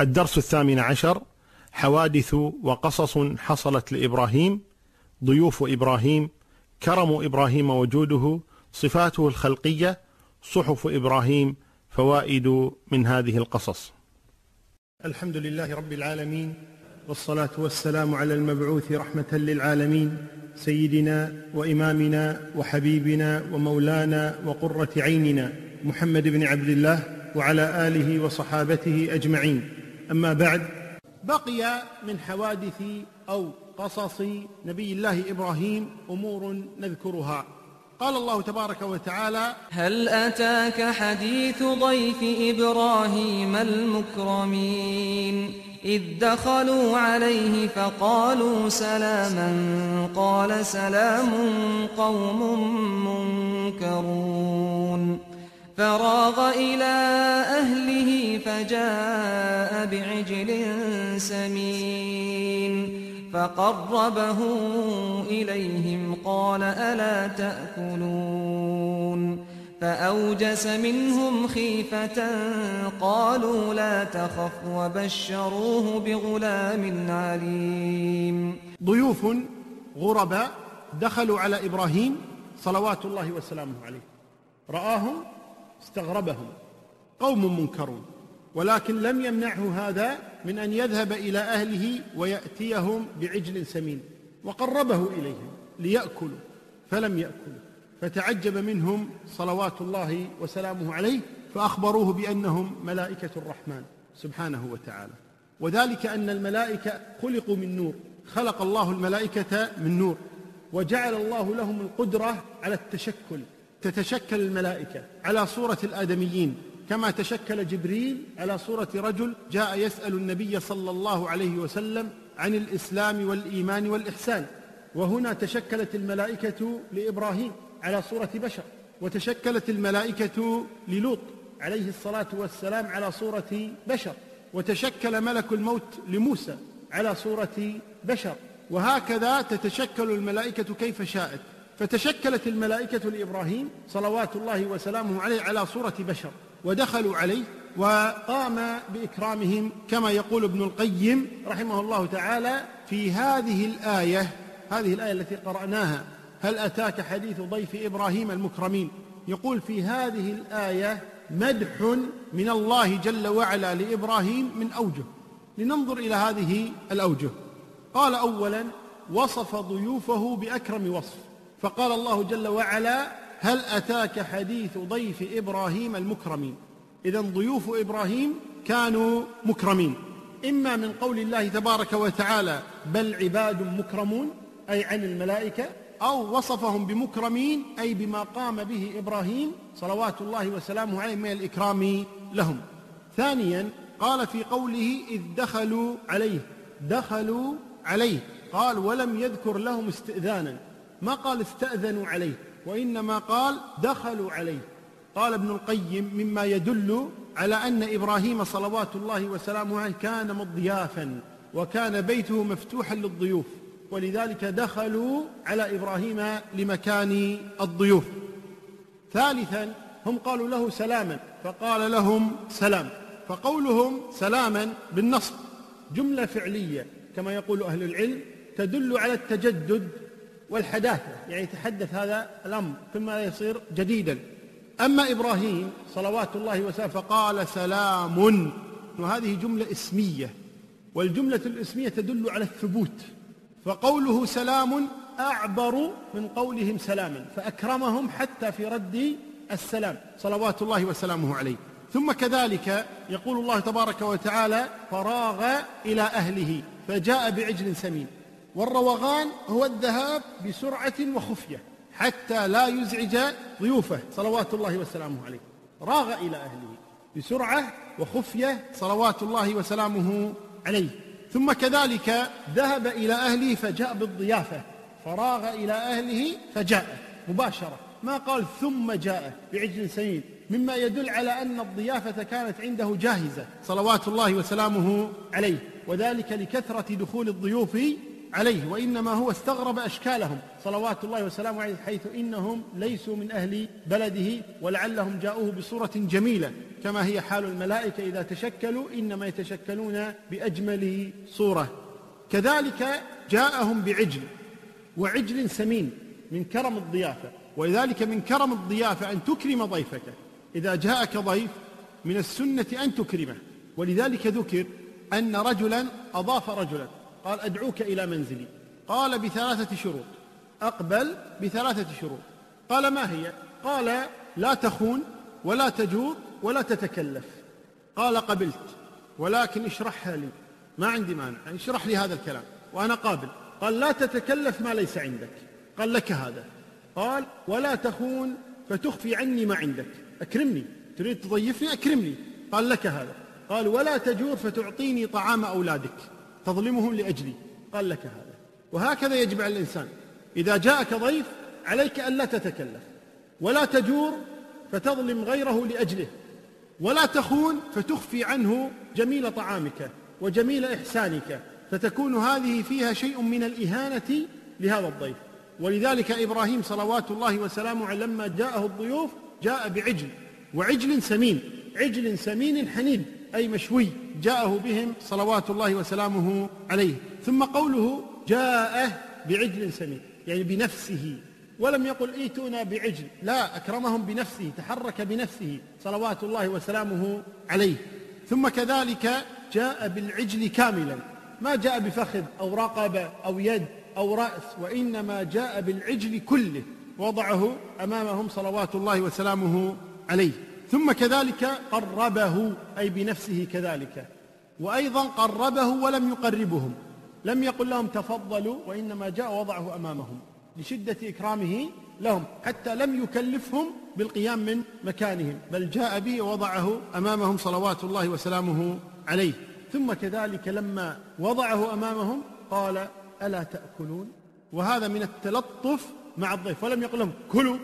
الدرس الثامن عشر حوادث وقصص حصلت لإبراهيم ضيوف إبراهيم كرم إبراهيم وجوده صفاته الخلقية صحف إبراهيم فوائد من هذه القصص. الحمد لله رب العالمين والصلاة والسلام على المبعوث رحمة للعالمين سيدنا وإمامنا وحبيبنا ومولانا وقرة عيننا محمد بن عبد الله وعلى آله وصحابته أجمعين. أما بعد. بقي من حوادث أو قصص نبي الله إبراهيم أمور نذكرها. قال الله تبارك وتعالى هل أتاك حديث ضيف إبراهيم المكرمين؟ إذ دخلوا عليه فقالوا سلاما. قال سلام قوم منكرون. فراغ إلى أهله فجاء بعجل سمين فقربه إليهم قال ألا تأكلون فأوجس منهم خيفة قالوا لا تخف وبشروه بغلام عليم. ضيوف غرباء دخلوا على إبراهيم صلوات الله وسلامه عليه. رآهم استغربهم. قوم منكرون. ولكن لم يمنعه هذا من أن يذهب إلى أهله ويأتيهم بعجل سمين. وقربه إليهم ليأكلوا فلم يأكلوا. فتعجب منهم صلوات الله وسلامه عليه فأخبروه بأنهم ملائكة الرحمن سبحانه وتعالى. وذلك أن الملائكة خلقوا من نور خلق الله الملائكة من نور وجعل الله لهم القدرة على التشكل. تتشكل الملائكة على صورة الآدميين كما تشكل جبريل على صورة رجل جاء يسأل النبي صلى الله عليه وسلم عن الإسلام والإيمان والإحسان. وهنا تشكلت الملائكة لإبراهيم على صورة بشر وتشكلت الملائكة للوط عليه الصلاة والسلام على صورة بشر وتشكل ملك الموت لموسى على صورة بشر. وهكذا تتشكل الملائكة كيف شاءت. فتشكلت الملائكة لإبراهيم صلوات الله وسلامه عليه على صورة بشر ودخلوا عليه وقام بإكرامهم كما يقول ابن القيم رحمه الله تعالى في هذه الآية هذه الآية التي قرأناها هل أتاك حديث ضيف إبراهيم المكرمين؟ يقول في هذه الآية مدح من الله جل وعلا لإبراهيم من أوجه. لننظر إلى هذه الأوجه. قال اولا وصف ضيوفه بأكرم وصف. فقال الله جل وعلا هل أتاك حديث ضيف إبراهيم المكرمين؟ إذا ضيوف إبراهيم كانوا مكرمين. إما من قول الله تبارك وتعالى بل عباد مكرمون أي عن الملائكة أو وصفهم بمكرمين أي بما قام به إبراهيم صلوات الله وسلامه عليه من الإكرام لهم. ثانيا قال في قوله إذ دخلوا عليه. دخلوا عليه. قال ولم يذكر لهم استئذانا. ما قال استأذنوا عليه وإنما قال دخلوا عليه. قال ابن القيم مما يدل على أن إبراهيم صلوات الله وسلامه عليه كان مضيافا وكان بيته مفتوحا للضيوف ولذلك دخلوا على إبراهيم لمكان الضيوف. ثالثا هم قالوا له سلاما فقال لهم سلام فقولهم سلاما بالنصب. جملة فعلية كما يقول أهل العلم تدل على التجدد والحداثة يعني يتحدث هذا الأمر ثم يصير جديدا. أما إبراهيم صلوات الله وسلامه فقال سلام. وهذه جملة اسمية والجملة الاسمية تدل على الثبوت. فقوله سلام أعبر من قولهم سلاما فأكرمهم حتى في رد السلام صلوات الله وسلامه عليه. ثم كذلك يقول الله تبارك وتعالى فراغ إلى أهله فجاء بعجل سمين. والروغان هو الذهاب بسرعة وخفية حتى لا يزعج ضيوفه. صلوات الله وسلامه عليه. راغ إلى أهله بسرعة وخفية. صلوات الله وسلامه عليه. ثم كذلك ذهب إلى أهله فجاء بالضيافة. فراغ إلى أهله فجاء مباشرة. ما قال ثم جاء بعجل سمين مما يدل على أن الضيافة كانت عنده جاهزة. صلوات الله وسلامه عليه. وذلك لكثرة دخول الضيوف عليه وإنما هو استغرب أشكالهم صلوات الله وسلامه عليه حيث إنهم ليسوا من أهل بلده ولعلهم جاءوه بصورة جميلة كما هي حال الملائكة إذا تشكلوا إنما يتشكلون بأجمل صورة. كذلك جاءهم بعجل وعجل سمين من كرم الضيافة. ولذلك من كرم الضيافة أن تكرم ضيفك. إذا جاءك ضيف من السنة أن تكرمه. ولذلك ذكر أن رجلا أضاف رجلا. قال أدعوك إلى منزلي. قال بثلاثة شروط. أقبل بثلاثة شروط. قال ما هي؟ قال لا تخون ولا تجور ولا تتكلف. قال قبلت ولكن اشرحها لي. ما عندي مانع يعني اشرح لي هذا الكلام. وأنا قابل. قال لا تتكلف ما ليس عندك. قال لك هذا. قال ولا تخون فتخفي عني ما عندك. أكرمني. تريد تضيفني؟ أكرمني. قال لك هذا. قال ولا تجور فتعطيني طعام أولادك. تظلمهم لأجلي. قال لك هذا. وهكذا يجب على الإنسان. إذا جاءك ضيف عليك ألا تتكلف. ولا تجور فتظلم غيره لأجله. ولا تخون فتخفي عنه جميل طعامك وجميل إحسانك. فتكون هذه فيها شيء من الإهانة لهذا الضيف. ولذلك إبراهيم صلوات الله وسلامه لما جاءه الضيوف جاء بعجل. وعجل سمين. عجل سمين حنين. أي مشوي جاءه بهم صلوات الله وسلامه عليه. ثم قوله جاءه بعجل سمين يعني بنفسه. ولم يقل ائتونا بعجل لا أكرمهم بنفسه تحرك بنفسه صلوات الله وسلامه عليه. ثم كذلك جاء بالعجل كاملا. ما جاء بفخذ أو رقبة أو يد أو رأس وإنما جاء بالعجل كله. وضعه أمامهم صلوات الله وسلامه عليه. ثم كذلك قربه أي بنفسه كذلك. وأيضا قربه ولم يقربهم. لم يقل لهم تفضلوا وإنما جاء وضعه أمامهم. لشدة إكرامه لهم حتى لم يكلفهم بالقيام من مكانهم. بل جاء به ووضعه أمامهم صلوات الله وسلامه عليه. ثم كذلك لما وضعه أمامهم قال ألا تأكلون؟ وهذا من التلطف مع الضيف. ولم يقل لهم كلوا.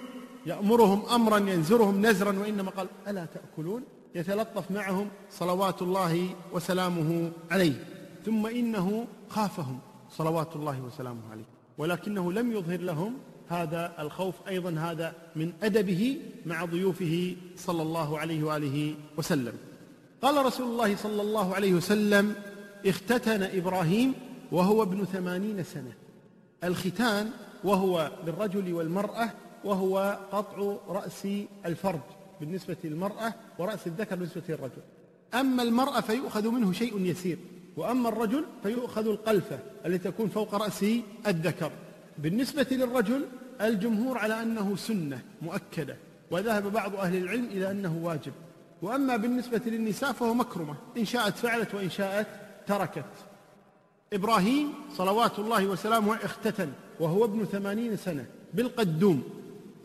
يأمرهم أمرا ينزرهم نزرا وإنما قال ألا تأكلون؟ يتلطف معهم صلوات الله وسلامه عليه. ثم إنه خافهم صلوات الله وسلامه عليه. ولكنه لم يظهر لهم هذا الخوف أيضا هذا من أدبه مع ضيوفه صلى الله عليه وآله وسلم. قال رسول الله صلى الله عليه وسلم اختتن إبراهيم وهو ابن ثمانين سنة. الختان وهو للرجل والمرأة وهو قطع رأس الفرج بالنسبة للمرأة ورأس الذكر بالنسبة للرجل. أما المرأة فيؤخذ منه شيء يسير وأما الرجل فيؤخذ القلفة التي تكون فوق رأس الذكر. بالنسبة للرجل الجمهور على أنه سنة مؤكدة وذهب بعض أهل العلم إلى أنه واجب. وأما بالنسبة للنساء فهو مكرمة إن شاءت فعلت وإن شاءت تركت. إبراهيم صلوات الله وسلامه اختتن وهو ابن ثمانين سنة بالقدوم.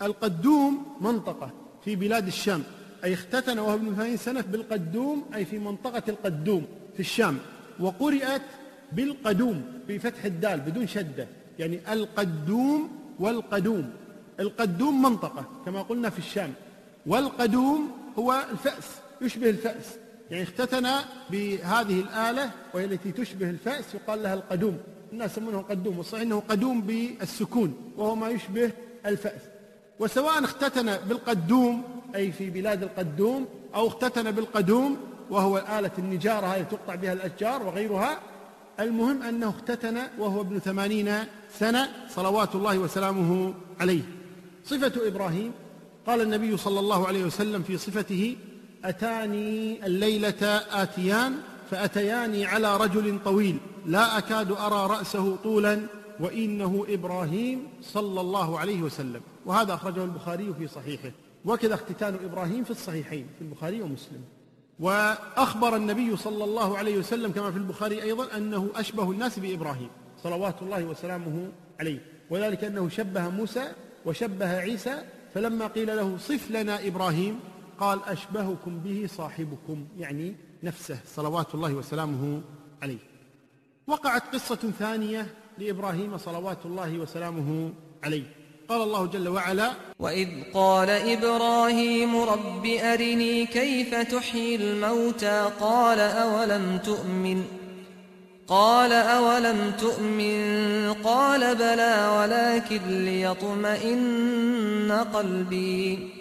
القدوم منطقة في بلاد الشام. أي اختتن وهو ابن ثمانين سنة بالقدوم أي في منطقة القدوم في الشام. وقرئت بالقدوم بفتح الدال بدون شدة. يعني القدوم والقدوم. القدوم منطقة كما قلنا في الشام. والقدوم هو الفأس يشبه الفأس. يعني اختتن بهذه الآلة وهي التي تشبه الفأس يقال لها القدوم. الناس يسمونه قدوم والصحيح إنه قدوم بالسكون وهو ما يشبه الفأس. وسواء اختتن بالقدوم أي في بلاد القدوم أو اختتن بالقدوم وهو آلة النجارة هذه تقطع بها الأشجار وغيرها المهم أنه اختتن وهو ابن ثمانين سنة صلوات الله وسلامه عليه. صفة إبراهيم قال النبي صلى الله عليه وسلم في صفته أتاني الليلة آتيان فأتياني على رجل طويل لا أكاد أرى رأسه طولا وإنه إبراهيم صلى الله عليه وسلم. وهذا أخرجه البخاري في صحيحه. وكذا اختتان إبراهيم في الصحيحين في البخاري ومسلم. وأخبر النبي صلى الله عليه وسلم كما في البخاري أيضا أنه أشبه الناس بإبراهيم. صلوات الله وسلامه عليه. وذلك أنه شبه موسى وشبه عيسى فلما قيل له صف لنا إبراهيم قال أشبهكم به صاحبكم يعني نفسه صلوات الله وسلامه عليه. وقعت قصة ثانية لإبراهيم صلوات الله وسلامه عليه. قال الله جل وعلا وإذ قال إبراهيم رب أرني كيف تحيي الموتى؟ قال أولم تؤمن؟ قال أولم تؤمن؟ قال بلى ولكن ليطمئن قلبي.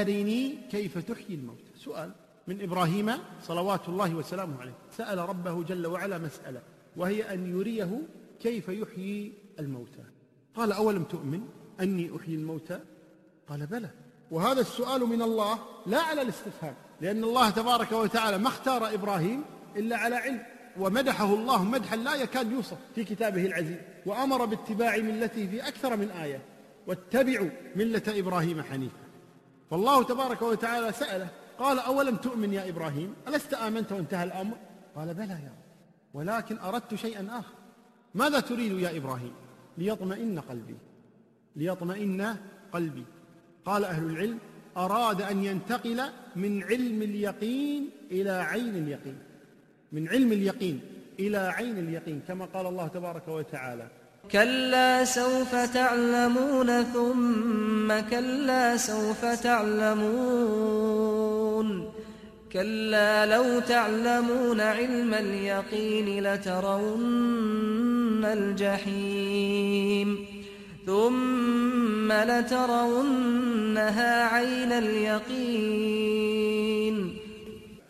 أرني كيف تحيي الموتى سؤال من إبراهيم صلوات الله وسلامه عليه. سأل ربه جل وعلا مسألة وهي أن يريه كيف يحيي الموتى. قال أولم تؤمن أني أحيي الموتى؟ قال بلى. وهذا السؤال من الله لا على الاستفهام لأن الله تبارك وتعالى ما اختار إبراهيم إلا على علم ومدحه الله مدحا لا يكاد يوصف في كتابه العزيز وأمر باتباع ملته في أكثر من آية واتبعوا ملة إبراهيم حنيفا. فالله تبارك وتعالى سأله قال أولم تؤمن يا إبراهيم؟ ألست آمنت وانتهى الأمر؟ قال بلى يا رب ولكن أردت شيئا آخر. ماذا تريد يا إبراهيم؟ ليطمئن قلبي. ليطمئن قلبي. قال أهل العلم أراد أن ينتقل من علم اليقين إلى عين اليقين. من علم اليقين إلى عين اليقين كما قال الله تبارك وتعالى. كلا سوف تعلمون ثم كلا سوف تعلمون كلا لو تعلمون علم اليقين لترون الجحيم ثم لترونها عين اليقين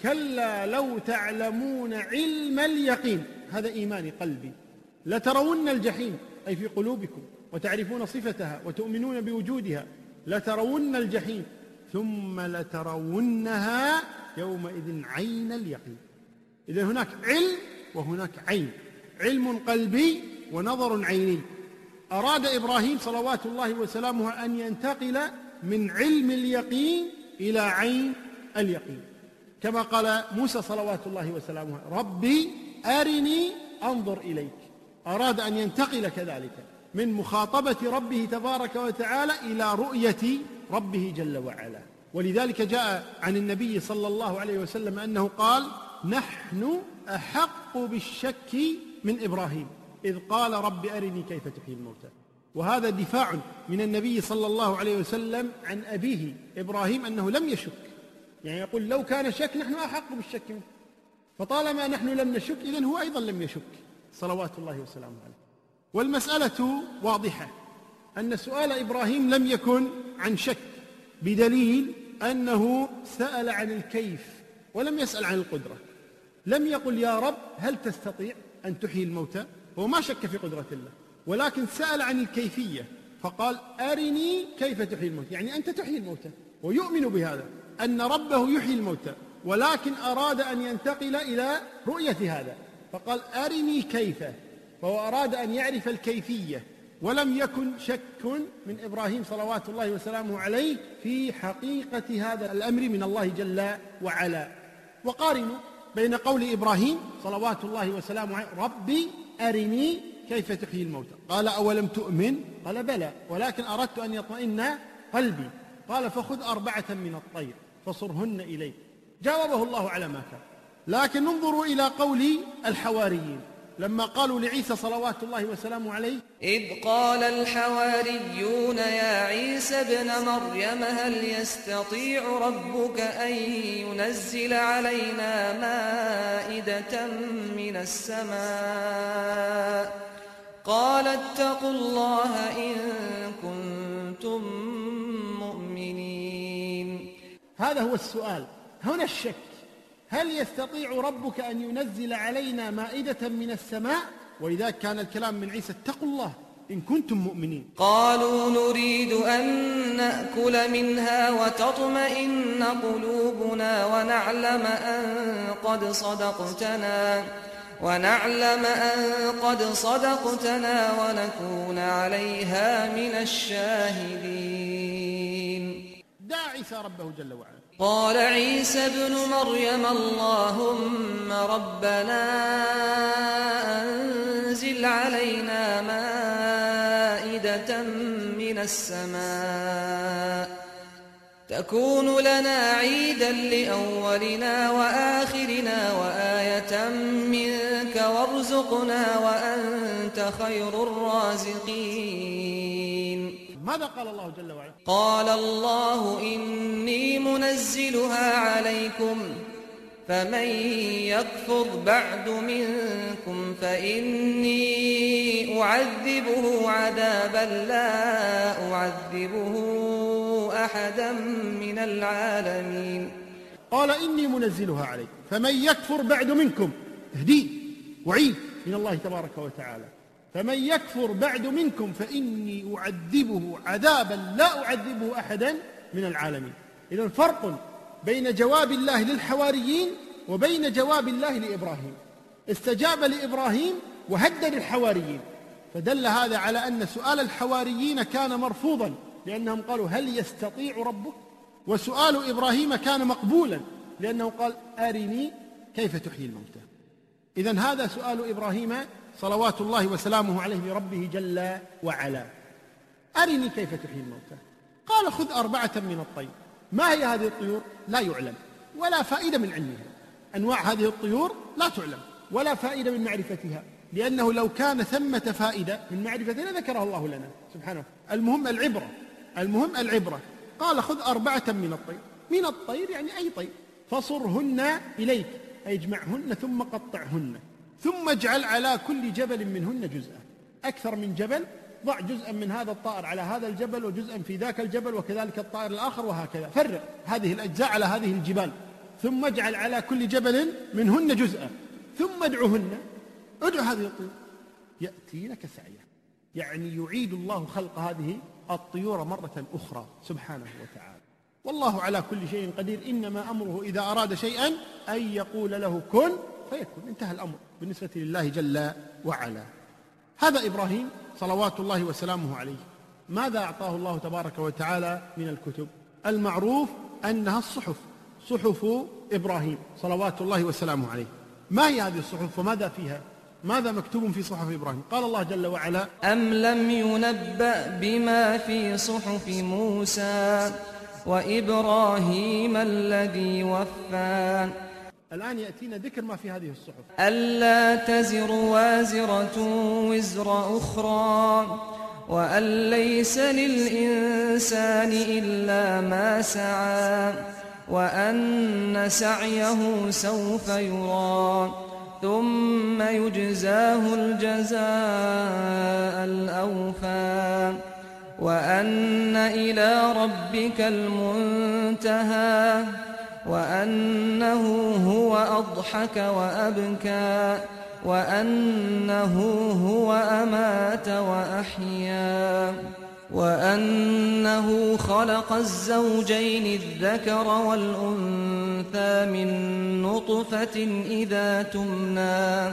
كلا لو تعلمون علم اليقين هذا إيمان قلبي لترون الجحيم أي في قلوبكم وتعرفون صفتها وتؤمنون بوجودها. لترون الجحيم ثم لترونها يومئذ عين اليقين. إذا هناك علم وهناك عين. علم قلبي ونظر عيني. أراد إبراهيم صلوات الله وسلامه أن ينتقل من علم اليقين إلى عين اليقين. كما قال موسى صلوات الله وسلامه ربي أرني أنظر إليك. أراد أن ينتقل كذلك من مخاطبة ربه تبارك وتعالى إلى رؤية ربه جل وعلا. ولذلك جاء عن النبي صلى الله عليه وسلم أنه قال نحن أحق بالشك من إبراهيم. إذ قال رب أرني كيف تحيي الموتى. وهذا دفاع من النبي صلى الله عليه وسلم عن أبيه إبراهيم أنه لم يشك. يعني يقول لو كان شك نحن أحق بالشك منه. فطالما نحن لم نشك إذن هو أيضا لم يشك. صلوات الله وسلامه عليه. والمسألة واضحة. أن سؤال إبراهيم لم يكن عن شك بدليل أنه سأل عن الكيف ولم يسأل عن القدرة. لم يقل يا رب هل تستطيع أن تحيي الموتى؟ هو ما شك في قدرة الله ولكن سأل عن الكيفية فقال أرني كيف تحيي الموتى؟ يعني أنت تحيي الموتى ويؤمن بهذا أن ربه يحيي الموتى ولكن أراد أن ينتقل إلى رؤية هذا. فقال أرني كيف؟ فهو أراد أن يعرف الكيفية ولم يكن شك من إبراهيم صلوات الله وسلامه عليه في حقيقة هذا الأمر من الله جل وعلا. وقارنوا بين قول إبراهيم صلوات الله وسلامه عليه ربي أرني كيف تحيي الموتى؟ قال أولم تؤمن؟ قال بلى ولكن أردت أن يطمئن قلبي. قال فخذ أربعة من الطير فصرهن إليك. جاوبه الله على ما كان. لكن انظروا إلى قول الحواريين. لما قالوا لعيسى صلوات الله وسلامه عليه إذ قال الحواريون يا عيسى ابن مريم هل يستطيع ربك أن ينزل علينا مائدة من السماء؟ قال اتقوا الله إن كنتم مؤمنين. هذا هو السؤال. هنا الشك. هل يستطيع ربك أن ينزل علينا مائدة من السماء؟ ولذلك كان الكلام من عيسى اتقوا الله إن كنتم مؤمنين. قالوا نريد أن نأكل منها وتطمئن قلوبنا ونعلم أن قد صدقتنا ونعلم أن قد صدقتنا ونكون عليها من الشاهدين. دعا عيسى ربه جل وعلا. قال عيسى ابن مريم اللهم ربنا أنزل علينا مائدة من السماء تكون لنا عيدا لأولنا وآخرنا وآية منك وارزقنا وأنت خير الرازقين ماذا قال الله جل وعلا؟ قال الله إني منزلها عليكم فمن يكفر بعد منكم فإني أعذبه عذابا لا أعذبه أحدا من العالمين. قال إني منزلها عليكم فمن يكفر بعد منكم تهديد وعيد من الله تبارك وتعالى. فمن يكفر بعد منكم فإني أعذبه عذابا لا أعذبه أحدا من العالمين. إذا فرق بين جواب الله للحواريين وبين جواب الله لإبراهيم. استجاب لإبراهيم وهدد الحواريين فدل هذا على أن سؤال الحواريين كان مرفوضا لأنهم قالوا هل يستطيع ربك؟ وسؤال إبراهيم كان مقبولا لأنه قال أرني كيف تحيي الموتى. إذا هذا سؤال إبراهيم صلوات الله وسلامه عليه لربه جل وعلا. أرني كيف تحيي الموتى. قال خذ أربعة من الطير. ما هي هذه الطيور؟ لا يعلم. ولا فائدة من علمها. أنواع هذه الطيور لا تعلم. ولا فائدة من معرفتها. لأنه لو كان ثمة فائدة من معرفتها لذكرها الله لنا. سبحانه. المهم العبرة. المهم العبرة. قال خذ أربعة من الطير. من الطير يعني أي طير. فصرهن إليك. أي اجمعهن ثم قطعهن. ثم اجعل على كل جبل منهن جزءا. أكثر من جبل ضع جزءا من هذا الطائر على هذا الجبل وجزءا في ذاك الجبل وكذلك الطائر الآخر وهكذا. فرق هذه الأجزاء على هذه الجبال. ثم اجعل على كل جبل منهن جزءا. ثم ادعهن. ادع هذه الطيور. يأتينك سعيا. يعني يعيد الله خلق هذه الطيور مرة أخرى. سبحانه وتعالى. والله على كل شيء قدير. إنما أمره إذا أراد شيئا أن يقول له كن فيكون. انتهى الأمر. بالنسبة لله جل وعلا. هذا إبراهيم صلوات الله وسلامه عليه. ماذا أعطاه الله تبارك وتعالى من الكتب؟ المعروف أنها الصحف. صحف إبراهيم صلوات الله وسلامه عليه. ما هي هذه الصحف وماذا فيها؟ ماذا مكتوب في صحف إبراهيم؟ قال الله جل وعلا أم لم ينبأ بما في صحف موسى وإبراهيم الذي وفى الآن يأتينا ذكر ما في هذه الصحف. ألا تزر وازرة وزر أخرى وأن ليس للإنسان إلا ما سعى وأن سعيه سوف يرى ثم يجزاه الجزاء الأوفى وأن إلى ربك المنتهى. وأنه هو أضحك وأبكى وأنه هو أمات وأحيا وأنه خلق الزوجين الذكر والأنثى من نطفة إذا تمنى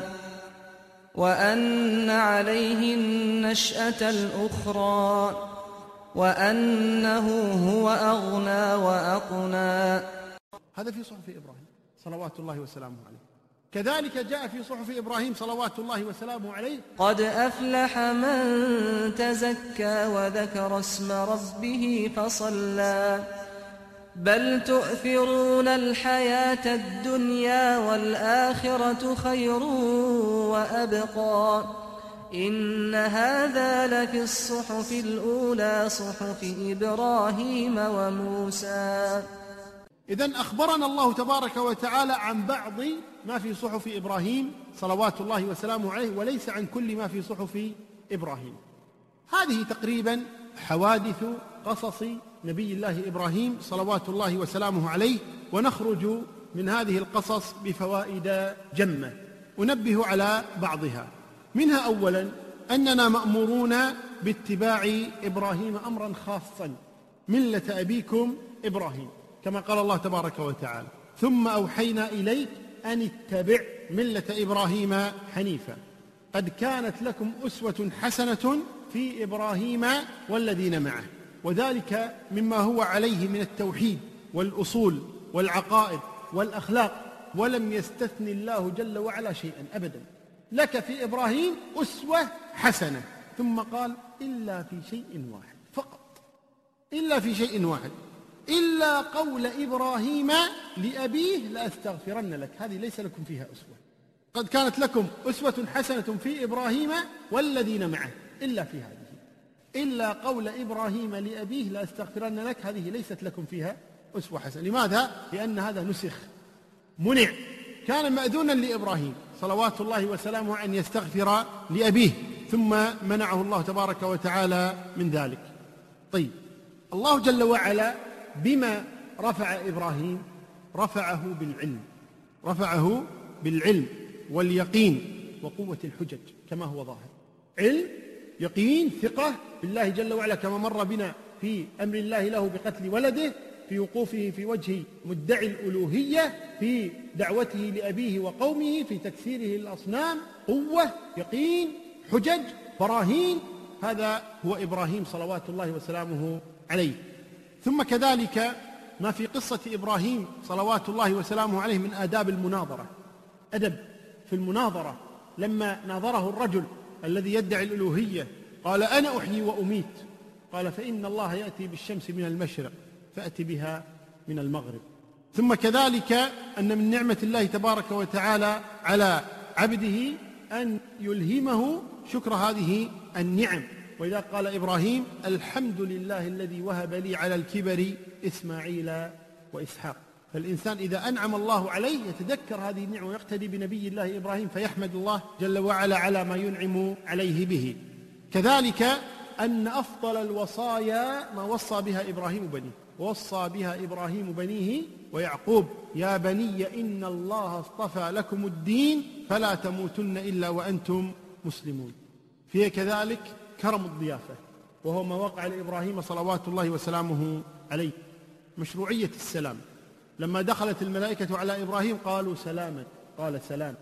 وأن عليه النشأة الأخرى وأنه هو أغنى وأقنى هذا في صحف إبراهيم صلوات الله وسلامه عليه. كذلك جاء في صحف إبراهيم صلوات الله وسلامه عليه. قد أفلح من تزكى وذكر اسم ربه فصلى. بل تؤثرون الحياة الدنيا والآخرة خير وأبقى. إن هذا لفي الصحف الأولى صحف إبراهيم وموسى. إذا أخبرنا الله تبارك وتعالى عن بعض ما في صحف إبراهيم صلوات الله وسلامه عليه وليس عن كل ما في صحف إبراهيم. هذه تقريبا حوادث قصص نبي الله إبراهيم صلوات الله وسلامه عليه ونخرج من هذه القصص بفوائد جمة. أنبه على بعضها. منها أولا أننا مأمورون باتباع إبراهيم أمرا خاصا. ملة أبيكم إبراهيم. كما قال الله تبارك وتعالى. ثم أوحينا إليك أن اتبع ملة إبراهيم حنيفا. قد كانت لكم أسوة حسنة في إبراهيم والذين معه. وذلك مما هو عليه من التوحيد والأصول والعقائد والأخلاق ولم يستثن الله جل وعلا شيئا أبدا. لك في إبراهيم أسوة حسنة. ثم قال إلا في شيء واحد فقط. إلا في شيء واحد. إلا قول إبراهيم لأبيه لأستغفرن لك. هذه ليس لكم فيها أسوة. قد كانت لكم أسوة حسنة في إبراهيم والذين معه. إلا في هذه. إلا قول إبراهيم لأبيه لأستغفرن لك. هذه ليست لكم فيها أسوة حسنة. لماذا؟ لأن هذا نسخ. منع. كان مأذونا لإبراهيم. صلوات الله وسلامه أن يستغفر لأبيه. ثم منعه الله تبارك وتعالى من ذلك. طيب. الله جل وعلا بما رفع إبراهيم رفعه بالعلم رفعه بالعلم واليقين وقوة الحجج كما هو ظاهر. علم يقين ثقة بالله جل وعلا كما مر بنا في أمر الله له بقتل ولده في وقوفه في وجه مدعي الألوهية في دعوته لأبيه وقومه في تكسيره الأصنام قوة يقين حجج براهين. هذا هو إبراهيم صلوات الله وسلامه عليه. ثم كذلك ما في قصة إبراهيم صلوات الله وسلامه عليه من آداب المناظرة. أدب في المناظرة لما ناظره الرجل الذي يدعي الألوهية قال أنا أحيي وأميت. قال فإن الله يأتي بالشمس من المشرق فأتي بها من المغرب. ثم كذلك أن من نعمة الله تبارك وتعالى على عبده أن يلهمه شكر هذه النعم. وإذا قال إبراهيم الحمد لله الذي وهب لي على الكبر إسماعيل وإسحاق. فالإنسان إذا أنعم الله عليه يتذكر هذه النعمة ويقتدي بنبي الله إبراهيم فيحمد الله جل وعلا على ما ينعم عليه به. كذلك أن أفضل الوصايا ما وصى بها إبراهيم بنيه. ووصى بها إبراهيم بنيه ويعقوب. يا بني إن الله اصطفى لكم الدين فلا تموتن إلا وأنتم مسلمون. فيه كذلك كرم الضيافة وهو ما وقع لإبراهيم صلوات الله وسلامه عليه. مشروعية السلام. لما دخلت الملائكة على إبراهيم قالوا سلاما قال سلام.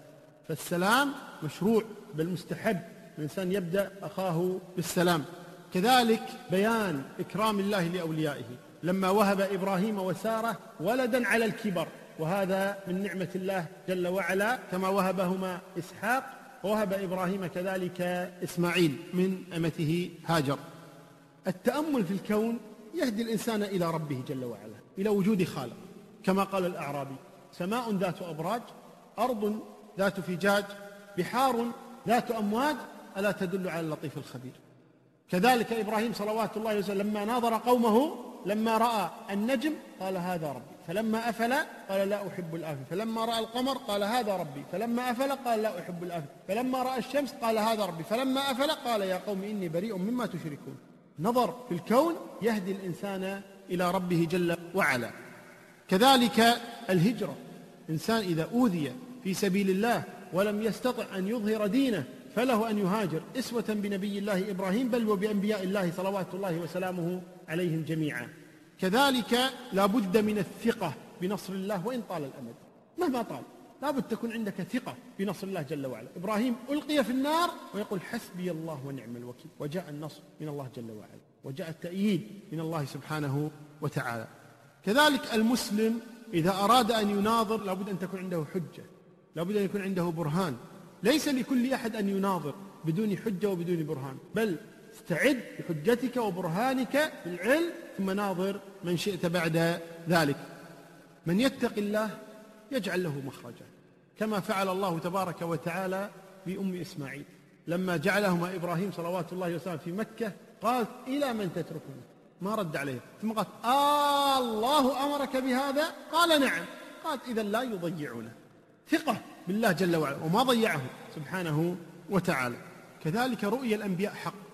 فالسلام مشروع بل مستحب الإنسان يبدأ أخاه بالسلام. كذلك بيان إكرام الله لأوليائه. لما وهب إبراهيم وسارة ولدا على الكبر وهذا من نعمة الله جل وعلا كما وهبهما إسحاق ووهب إبراهيم كذلك إسماعيل من أمته هاجر. التأمل في الكون يهدي الإنسان إلى ربه جل وعلا إلى وجود خالق. كما قال الأعرابي سماء ذات أبراج أرض ذات فجاج بحار ذات أمواج ألا تدل على اللطيف الخبير. كذلك إبراهيم صلوات الله وسلم لما ناظر قومه لما رأى النجم قال هذا ربي. فلما أفل قال لا أحب الآفل فلما رأى القمر قال هذا ربي فلما أفل قال لا أحب الآفل فلما رأى الشمس قال هذا ربي فلما أفل قال يا قوم إني بريء مما تشركون. نظر في الكون يهدي الإنسان إلى ربه جل وعلا. كذلك الهجرة إنسان إذا أوذي في سبيل الله ولم يستطع أن يظهر دينه فله أن يهاجر إسوة بنبي الله إبراهيم بل وبأنبياء الله صلوات الله وسلامه عليهم جميعا. كذلك لا بد من الثقة بنصر الله وإن طال الأمد. مهما طال لا بد تكون عندك ثقة بنصر الله جل وعلا. إبراهيم ألقي في النار ويقول حسبي الله ونعم الوكيل. وجاء النصر من الله جل وعلا وجاء التأييد من الله سبحانه وتعالى. كذلك المسلم إذا أراد أن يناظر لابد أن تكون عنده حجة لابد أن يكون عنده برهان. ليس لكل أحد أن يناظر بدون حجة وبدون برهان بل استعد بحجتك وبرهانك بالعلم ثم ناظر من شئت بعد ذلك. من يتق الله يجعل له مخرجا كما فعل الله تبارك وتعالى بأم إسماعيل. لما جعلهما إبراهيم صلوات الله وسلامه في مكة قالت إلى من تتركنا ما رد عليه. ثم قالت آه الله أمرك بهذا؟ قال نعم. قالت إذا لا يضيعنا ثقة بالله جل وعلا وما ضيعه سبحانه وتعالى. كذلك رؤيا الأنبياء حق.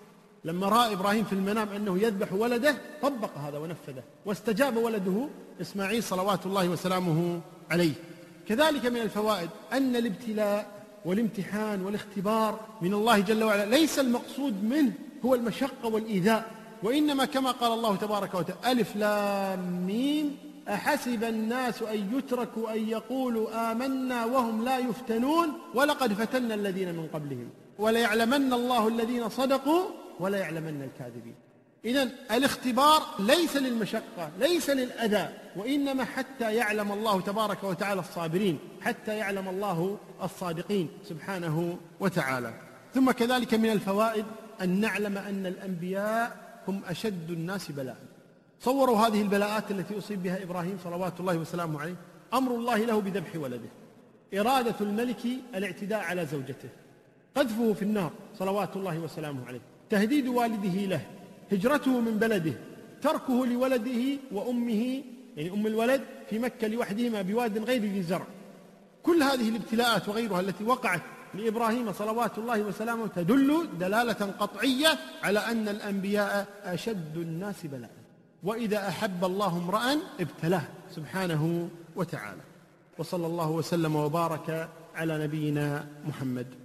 لما رأى إبراهيم في المنام أنه يذبح ولده طبق هذا ونفذه. واستجاب ولده إسماعيل صلوات الله وسلامه عليه. كذلك من الفوائد أن الابتلاء والامتحان والاختبار من الله جل وعلا ليس المقصود منه هو المشقة والإيذاء. وإنما كما قال الله تبارك وتعالى ألف لام ميم أحسب الناس أن يتركوا أن يقولوا آمنا وهم لا يفتنون ولقد فتنا الذين من قبلهم. وليعلمن الله الذين صدقوا وليعلمن الكاذبين. إذا الاختبار ليس للمشقة ليس للأذى وإنما حتى يعلم الله تبارك وتعالى الصابرين حتى يعلم الله الصادقين سبحانه وتعالى. ثم كذلك من الفوائد أن نعلم أن الأنبياء هم أشد الناس بلاء. صوروا هذه البلاءات التي أصيب بها إبراهيم صلوات الله وسلامه عليه. أمر الله له بذبح ولده. إرادة الملك الاعتداء على زوجته. قذفه في النار صلوات الله وسلامه عليه. تهديد والده له هجرته من بلده تركه لولده وأمه يعني أم الولد في مكة لوحدهما بواد غير ذي زرع. كل هذه الابتلاءات وغيرها التي وقعت لإبراهيم صلوات الله وسلامه تدل دلالة قطعية على أن الأنبياء أشد الناس بلاء. وإذا أحب الله امرأ ابتلاه سبحانه وتعالى. وصلى الله وسلم وبارك على نبينا محمد.